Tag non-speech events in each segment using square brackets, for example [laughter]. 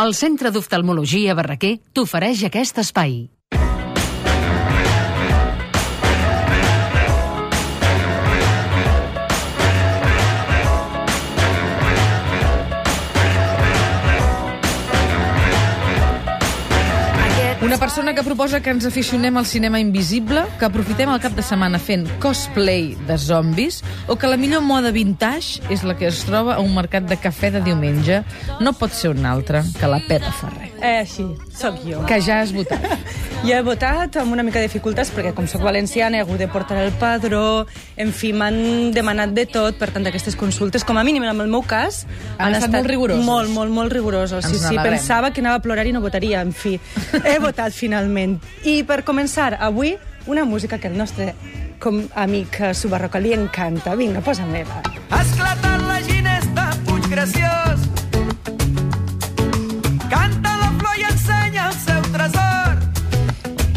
El Centre d'Oftalmologia Barraquer t'ofereix aquest espai. Una persona que proposa que ens aficionem al cinema invisible, que aprofitem el cap de setmana fent cosplay de zombis, o que la millor moda vintage és la que es troba a un mercat de cafè de diumenge. No pot ser una altra que la Pepa Ferrer, Eh, sí, sóc jo. que ja has votat. [laughs] Jo he votat amb una mica de dificultats perquè com sóc valenciana he hagut de portar el padró, en fi, m'han demanat de tot, per tant, aquestes consultes, com a mínim en el meu cas, Han estat molt rigorosos. Molt, molt, molt rigorosos. Sí, Ens sí, n'alegrem. pensava que anava a plorar i no votaria, en fi. [laughs] He votat finalment. I per començar, avui, una música que el nostre com amic eh, Subarroca li encanta. Vinga, posa-me-la. Ha esclatat la ginesta, Puig Graciós. Canta la flor i ensenya el seu tresor.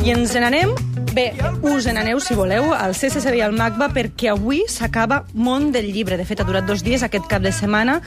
I ens n'anem Bé, us n'aneu, si voleu, al CCCB i al MACBA perquè avui s'acaba Món del Llibre. De fet, ha durat dos dies aquest cap de setmana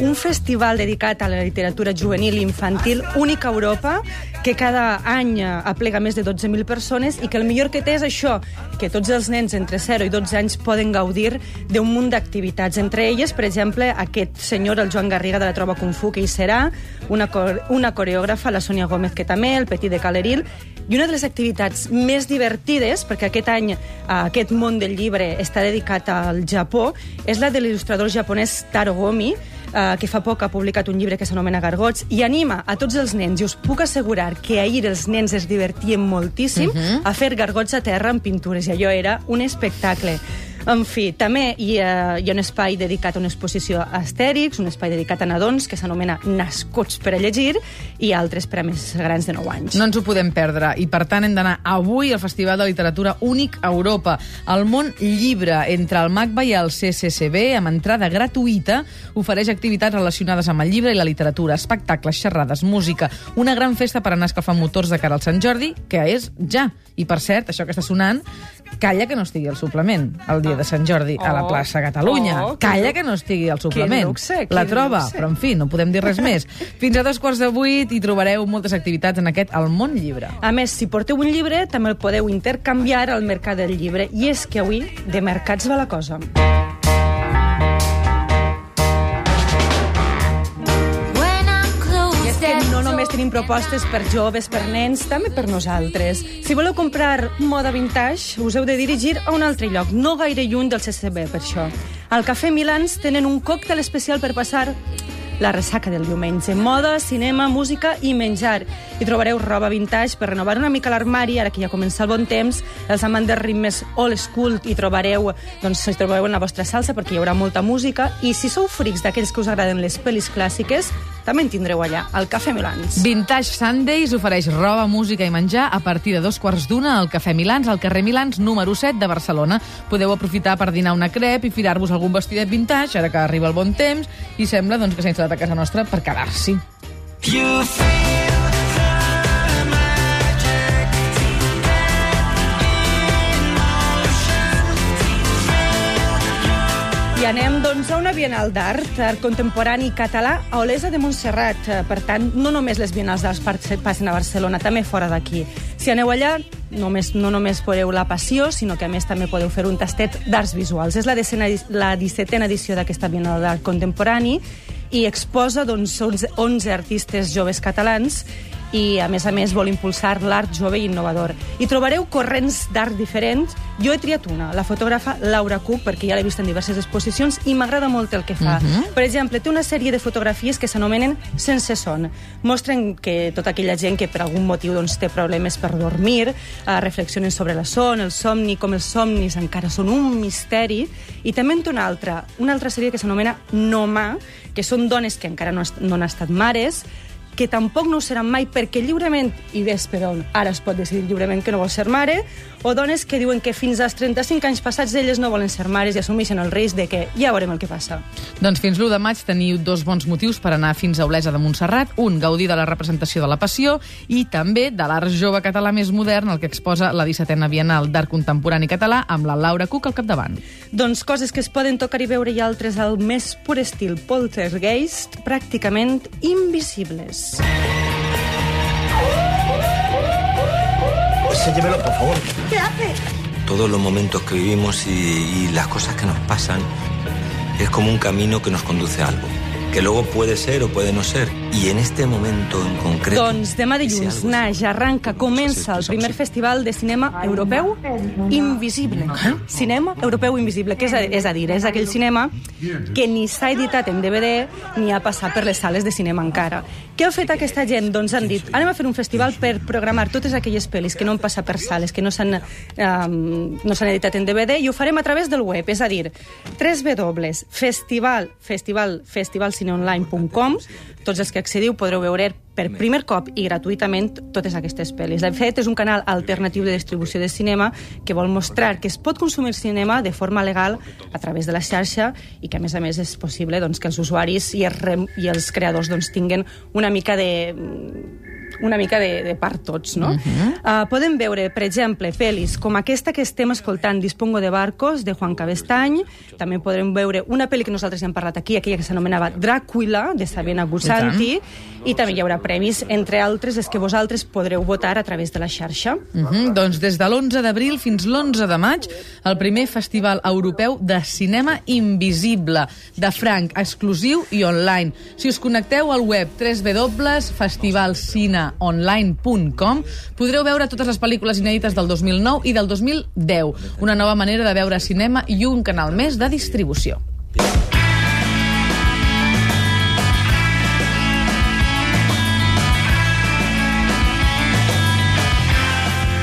un festival dedicat a la literatura juvenil i infantil únic a Europa, que cada any eh, aplega més de 12.000 persones i que el millor que té és això, que tots els nens entre 0 i 12 anys poden gaudir d'un munt d'activitats. Entre elles, per exemple, aquest senyor, el Joan Garriga de la Troba Kung Fu, que hi serà, una, una coreògrafa, la Sònia Gómez, que també, el Petit de Caleril, i una de les activitats més divertides, perquè aquest any eh, aquest món del llibre està dedicat al Japó, és la de l'il·lustrador japonès Taro Gomi, eh, que fa poc ha publicat un llibre que s'anomena Gargots, i anima a tots els nens, i us puc assegurar que ahir els nens es divertien moltíssim uh -huh. a fer gargots a terra amb pintures, i allò era un espectacle. En fi, també hi ha, hi ha un espai dedicat a una exposició a Astèrix, un espai dedicat a nadons, que s'anomena Nascuts per a llegir, i altres per a més grans de 9 anys. No ens ho podem perdre i, per tant, hem d'anar avui al Festival de Literatura únic a Europa. El món llibre entre el MACBA i el CCCB, amb entrada gratuïta, ofereix activitats relacionades amb el llibre i la literatura, espectacles, xerrades, música, una gran festa per anar escalfant motors de cara al Sant Jordi, que és ja. I, per cert, això que està sonant, calla que no estigui el suplement el dia de Sant Jordi a la Oh. plaça Catalunya. Oh, calla que no estigui el suplement. luxe, la quin troba, luxe. però en fi, no podem dir res més. [laughs] Fins a dos quarts de vuit hi trobareu moltes activitats en aquest El Món Llibre. A més, si porteu un llibre, també el podeu intercanviar al mercat del llibre. I és que avui de mercats va la cosa. És que no només tenim propostes per joves, per nens, també per nosaltres. Si voleu comprar moda vintage, us heu de dirigir a un altre lloc, no gaire lluny del CCB, per això. Al Cafè Milans tenen un còctel especial per passar la ressaca del diumenge. Moda, cinema, música i menjar. Hi trobareu roba vintage per renovar una mica l'armari, ara que ja comença el bon temps. Els amants de ritmes old school hi trobareu, doncs, hi trobareu en la vostra salsa perquè hi haurà molta música. I si sou frics d'aquells que us agraden les pel·lis clàssiques, també en tindreu allà, al Cafè Milans. Vintage Sundays ofereix roba, música i menjar a partir de dos quarts d'una al Cafè Milans, al carrer Milans, número 7 de Barcelona. Podeu aprofitar per dinar una crep i firar-vos algun vestidet vintage, ara que arriba el bon temps, i sembla doncs, que s'ha instal·lat a casa nostra per quedar-s'hi. You feel anem, doncs, a una Bienal d'Art, art contemporani català a Olesa de Montserrat. Eh, Per tant, no només les Bienals d'Art pas- passen a Barcelona, també fora d'aquí. Si aneu allà, només, no només veureu la passió, sinó que a més també podeu fer un tastet d'arts visuals. És la, decena, la 17a edició d'aquesta Bienal d'Art contemporani i exposa doncs, 11, 11 artistes joves catalans i, a més a més, vol impulsar l'art jove i innovador. Hi trobareu corrents d'art diferents. Jo he triat una, la fotògrafa Laura Cook, perquè ja l'he vist en diverses exposicions i m'agrada molt el que fa. Uh -huh. Per exemple, té una sèrie de fotografies que s'anomenen Sense son. Mostren que tota aquella gent que per algun motiu doncs, té problemes per dormir, eh, reflexionen sobre la son, el somni, com els somnis encara són un misteri, i també en té una altra, una altra sèrie que s'anomena Nomà, que són dones que encara no, no han estat mares, que tampoc no ho seran mai perquè lliurement, i ves per on, ara es pot decidir lliurement que no vol ser mare, o dones que diuen que fins als 35 anys passats elles no volen ser mares i assumeixen el risc de que ja veurem el que passa. Doncs fins l'1 de maig teniu dos bons motius per anar fins a Olesa de Montserrat. Un, gaudir de la representació de la passió i també de l'art jove català més modern, el que exposa la 17a Bienal d'Art Contemporani Català amb la Laura Cook al capdavant. Doncs coses que es poden tocar i veure i altres al més pur estil poltergeist, pràcticament invisibles. Zombis. Enséñemelo, por favor. ¿Qué hace? Todos los momentos que vivimos y, y las cosas que nos pasan es como un camino que nos conduce a algo. Que luego puede ser o puede no ser. Y en este momento en concreto... Doncs demà dilluns naix, arranca, comença el primer festival de cinema europeu invisible. Cinema europeu invisible, que és a, és a dir, és aquell cinema que ni s'ha editat en DVD ni ha passat per les sales de cinema encara. Què ha fet aquesta gent? Doncs han dit, anem a fer un festival per programar totes aquelles pel·lis que no han passat per sales, que no s'han um, no s'han editat en DVD, i ho farem a través del web, és a dir, 3 W, festival, festival, festivalcineonline.com, tots els que accediu podreu veure per primer cop i gratuïtament totes aquestes pel·lis. De fet, és un canal alternatiu de distribució de cinema que vol mostrar que es pot consumir cinema de forma legal a través de la xarxa i que, a més a més, és possible doncs, que els usuaris i els, i els creadors doncs, tinguen una mica de una mica de, de part tots, no? Uh -huh. uh, podem veure, per exemple, pel·lis com aquesta que estem escoltant, Dispongo de barcos, de Juan Cabestany. També podrem veure una pel·li que nosaltres hem parlat aquí, aquella que s'anomenava Dràcula, de Sabina Gusanti, i, també hi haurà premis, entre altres, és que vosaltres podreu votar a través de la xarxa. Uh -huh. Doncs des de l'11 d'abril fins l'11 de maig, el primer Festival Europeu de Cinema Invisible, de franc, exclusiu i online. Si us connecteu al web www.festivalcineonline.com podreu veure totes les pel·lícules inèdites del 2009 i del 2010. Una nova manera de veure cinema i un canal més de distribució.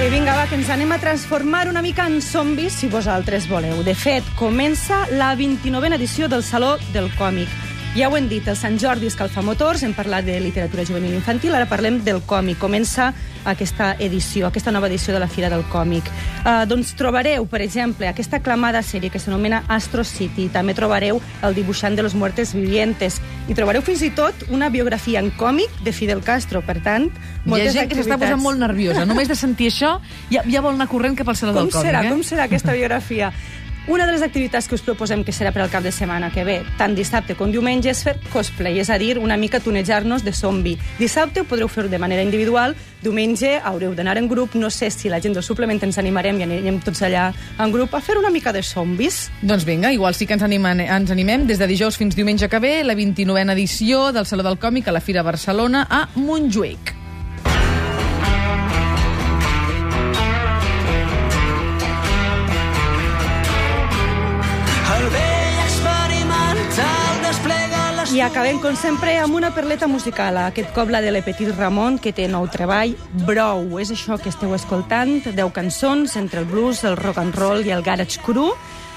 I vinga, va, que ens anem a transformar una mica en zombis, si vosaltres voleu. De fet, comença la 29a edició del Saló del Còmic. Ja ho hem dit, el Sant Jordi escalfa motors, hem parlat de literatura juvenil i infantil, ara parlem del còmic. Comença aquesta edició, aquesta nova edició de la Fira del Còmic. Uh, doncs trobareu, per exemple, aquesta aclamada sèrie que s'anomena Astro City. També trobareu el dibuixant de los muertes vivientes. I trobareu fins i tot una biografia en còmic de Fidel Castro. Per tant, Hi ha moltes gent que s'està activitats. posant molt nerviosa. Només de sentir això ja, ja vol anar corrent cap al Saló Com del Còmic. serà, eh? com serà aquesta biografia? Una de les activitats que us proposem que serà per al cap de setmana que ve, tant dissabte com diumenge, és fer cosplay, és a dir, una mica tunejar-nos de zombi. Dissabte ho podreu fer de manera individual, diumenge haureu d'anar en grup, no sé si la gent del suplement ens animarem i anirem tots allà en grup a fer una mica de zombis. Doncs vinga, igual sí que ens, animen, ens animem des de dijous fins diumenge que ve, la 29a edició del Saló del Còmic a la Fira Barcelona a Montjuïc. I acabem, com sempre, amb una perleta musical. Aquest cop la de Le Petit Ramon, que té nou treball, Brou. És això que esteu escoltant, 10 cançons entre el blues, el rock and roll i el garage cru.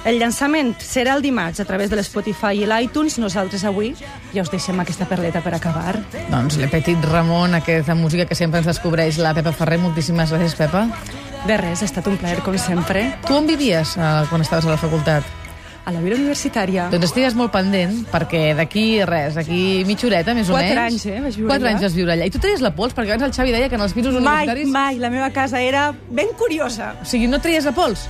El llançament serà el dimarts a través de l'Spotify i l'iTunes. Nosaltres avui ja us deixem aquesta perleta per acabar. Doncs Le Petit Ramon, aquesta música que sempre ens descobreix la Pepa Ferrer. Moltíssimes gràcies, Pepa. De res, ha estat un plaer, com sempre. Tu on vivies eh, quan estaves a la facultat? A la vida universitària. Doncs estigues molt pendent, perquè d'aquí res, d'aquí mitja horeta, més o Quatre menys... anys, eh, vaig viure Quatre allà. anys vas viure allà. I tu treies la pols? Perquè abans el Xavi deia que en els pisos Mai, universitaris... mai. La meva casa era ben curiosa. O sigui, no treies la pols?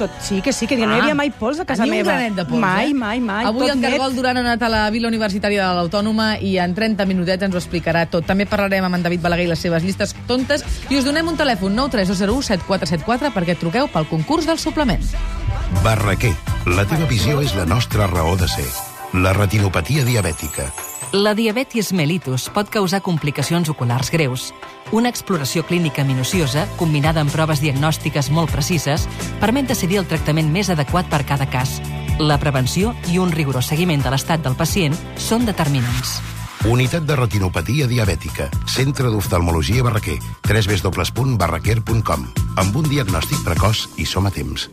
Tot, sí, que sí, que no hi havia mai pols a casa Ni meva. un granet de pols, mai, eh? mai, mai. Avui tot el Cargol net. Duran ha anat a la Vila Universitària de l'Autònoma i en 30 minutets ens ho explicarà tot. També parlarem amb en David Balaguer i les seves llistes tontes i us donem un telèfon 93201 7474 perquè truqueu pel concurs del suplement. Barraquer, la teva visió és la nostra raó de ser. La retinopatia diabètica. La diabetis mellitus pot causar complicacions oculars greus. Una exploració clínica minuciosa, combinada amb proves diagnòstiques molt precises, permet decidir el tractament més adequat per cada cas. La prevenció i un rigorós seguiment de l'estat del pacient són determinants. Unitat de retinopatia diabètica. Centre d'oftalmologia Barraquer. www.barraquer.com. Amb un diagnòstic precoç i som a temps.